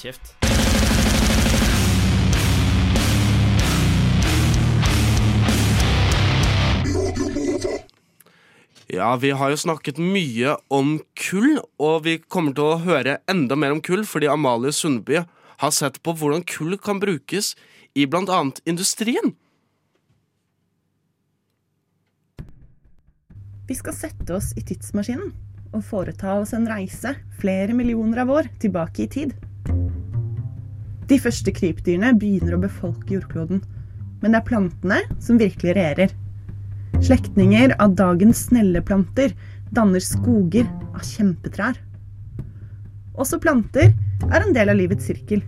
kjeft. Ja, vi har jo snakket mye om kull, og vi kommer til å høre enda mer om kull fordi Amalie Sundby har sett på hvordan kull kan brukes i annet industrien. Vi skal sette oss i tidsmaskinen og foreta oss en reise flere millioner av år tilbake i tid. De første krypdyrene begynner å befolke jordkloden, men det er plantene som virkelig regjerer. Slektninger av dagens snelleplanter danner skoger av kjempetrær. Også planter er en del av livets sirkel.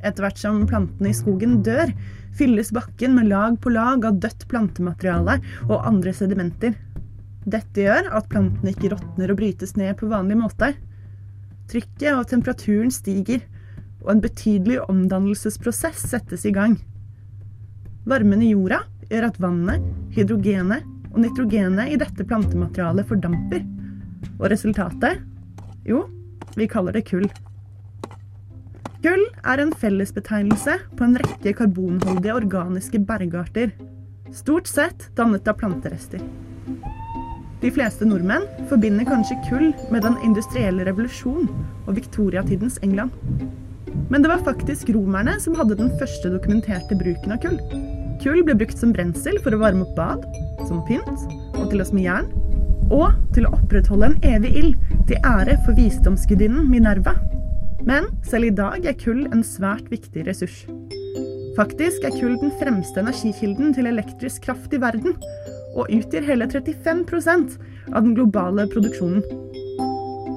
Etter hvert som plantene i skogen dør, fylles bakken med lag på lag av dødt plantemateriale og andre sedimenter. Dette gjør at plantene ikke råtner og brytes ned på vanlig måte. Trykket og temperaturen stiger, og en betydelig omdannelsesprosess settes i gang. Varmen i jorda gjør at vannet, hydrogenet og nitrogenet i dette plantematerialet fordamper. Og resultatet? Jo, vi kaller det kull. Kull er en fellesbetegnelse på en rekke karbonholdige organiske bergarter. Stort sett dannet av planterester. De fleste nordmenn forbinder kanskje kull med den industrielle revolusjon og viktoriatidens England. Men det var faktisk romerne som hadde den første dokumenterte bruken av kull. Kull ble brukt som brensel for å varme opp bad, som pynt og til å smi jern. Og til å opprettholde en evig ild til ære for visdomsgudinnen Minerva. Men selv i dag er kull en svært viktig ressurs. Faktisk er kull den fremste energikilden til elektrisk kraft i verden, og utgjør hele 35% av den globale produksjonen.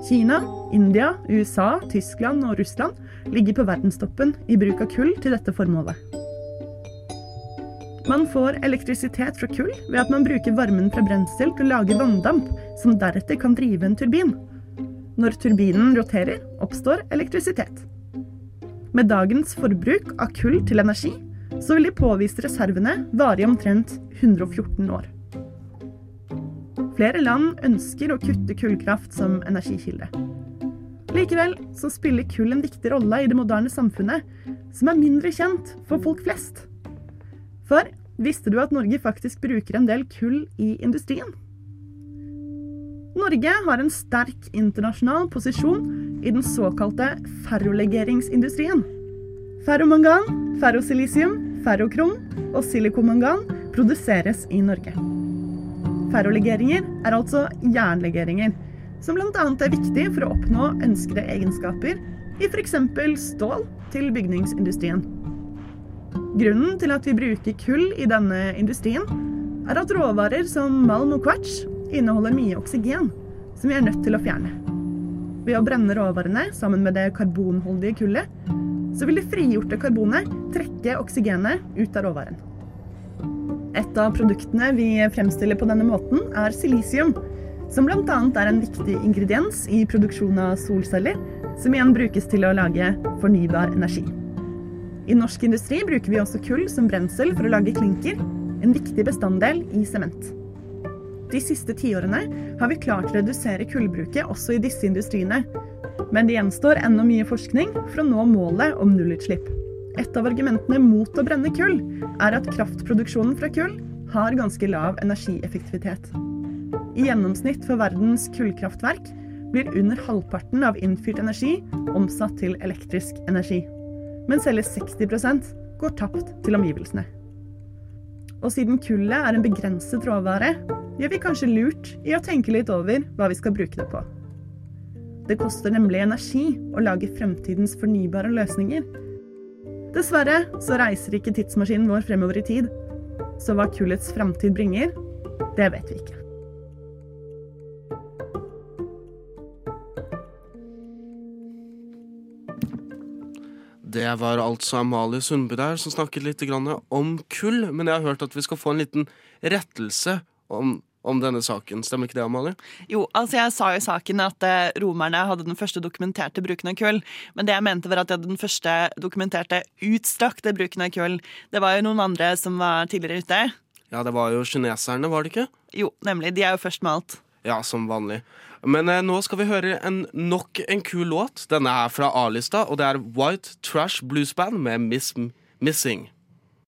Kina, India, USA, Tyskland og Russland ligger på verdenstoppen i bruk av kull til dette formålet. Man får elektrisitet fra kull ved at man bruker varmen fra brensel til å lage vanndamp, som deretter kan drive en turbin. Når turbinen roterer, oppstår elektrisitet. Med dagens forbruk av kull til energi, så vil de påviste reservene vare i omtrent 114 år. Flere land ønsker å kutte kullkraft som energikilde. Likevel så spiller kull en viktig rolle i det moderne samfunnet, som er mindre kjent for folk flest. For visste du at Norge faktisk bruker en del kull i industrien? Norge har en sterk internasjonal posisjon i den såkalte ferrolegeringsindustrien. Ferromangan, ferrosilisium, ferrokrom og silikomangan produseres i Norge. Ferrolegeringer er altså jernlegeringer, som bl.a. er viktig for å oppnå ønskede egenskaper i f.eks. stål til bygningsindustrien. Grunnen til at vi bruker kull i denne industrien, er at råvarer som malm og kvarts inneholder mye oksygen, som vi er nødt til å fjerne. Ved å brenne råvarene sammen med det karbonholdige kullet, så vil det frigjorte karbonet trekke oksygenet ut av råvaren. Et av produktene vi fremstiller på denne måten, er silisium, som bl.a. er en viktig ingrediens i produksjon av solceller, som igjen brukes til å lage fornybar energi. I norsk industri bruker vi også kull som brensel for å lage klinker, en viktig bestanddel i sement. De siste tiårene har vi klart å redusere kullbruket også i disse industriene, men det gjenstår ennå mye forskning for å nå målet om nullutslipp. Et av argumentene mot å brenne kull er at kraftproduksjonen fra kull har ganske lav energieffektivitet. I gjennomsnitt for verdens kullkraftverk blir under halvparten av innfyrt energi omsatt til elektrisk energi. Men selve 60% går tapt til omgivelsene. Og siden kullet er en begrenset råvare, gjør vi kanskje lurt i å tenke litt over hva vi skal bruke det på. Det koster nemlig energi å lage fremtidens fornybare løsninger, Dessverre så reiser ikke tidsmaskinen vår fremover i tid. Så hva kullets framtid bringer, det vet vi ikke. Det var altså Amalie Sundby der som snakket litt om kull. Men jeg har hørt at vi skal få en liten rettelse om om denne saken. Stemmer ikke det, Amalie? Jo, altså jeg sa jo i saken at eh, romerne hadde den første dokumenterte bruken av kull. Men det jeg mente var at de hadde den første dokumenterte utstrakte bruken av kull. Det var jo noen andre som var tidligere ute. Ja, det var jo kineserne, var det ikke? Jo, nemlig. De er jo først med alt. Ja, som vanlig. Men eh, nå skal vi høre en, nok en kul låt. Denne er fra A-lista, og det er White Trash Blues Band med Miss Missing.